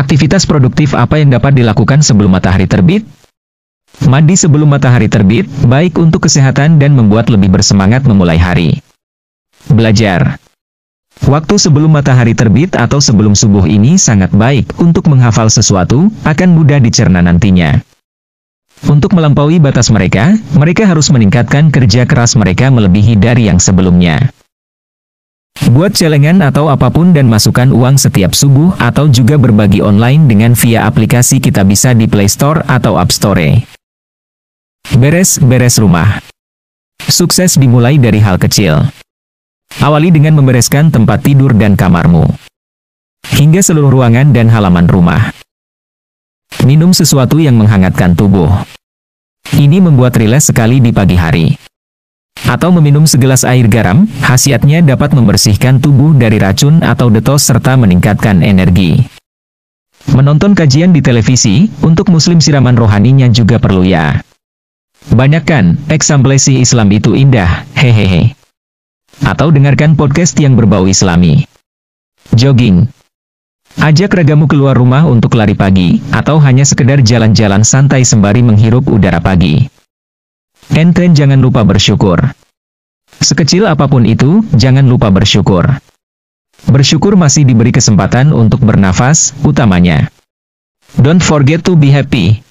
Aktivitas produktif apa yang dapat dilakukan sebelum matahari terbit? Mandi sebelum matahari terbit, baik untuk kesehatan dan membuat lebih bersemangat memulai hari. Belajar Waktu sebelum matahari terbit atau sebelum subuh ini sangat baik untuk menghafal sesuatu, akan mudah dicerna nantinya. Untuk melampaui batas mereka, mereka harus meningkatkan kerja keras mereka melebihi dari yang sebelumnya. Buat celengan atau apa pun dan masukkan uang setiap subuh atau juga berbagi online dengan via aplikasi kita bisa di Play Store atau App Store. Beres-beres rumah. Sukses dimulai dari hal kecil. Awali dengan membereskan tempat tidur dan kamarmu. Hingga seluruh ruangan dan halaman rumah. Minum sesuatu yang menghangatkan tubuh. Ini membuat rileks sekali di pagi hari. Atau meminum segelas air garam, khasiatnya dapat membersihkan tubuh dari racun atau detos serta meningkatkan energi. Menonton kajian di televisi, untuk muslim siraman rohaninya juga perlu ya. Banyak kan, eksamplesi Islam itu indah, hehehe. Atau dengarkan podcast yang berbau islami. Jogging. Ajak ragamu keluar rumah untuk lari pagi, atau hanya sekedar jalan-jalan santai sembari menghirup udara pagi. Enten jangan lupa bersyukur. Sekecil apa pun itu, jangan lupa bersyukur. Bersyukur masih diberi kesempatan untuk bernafas, utamanya. Don't forget to be happy.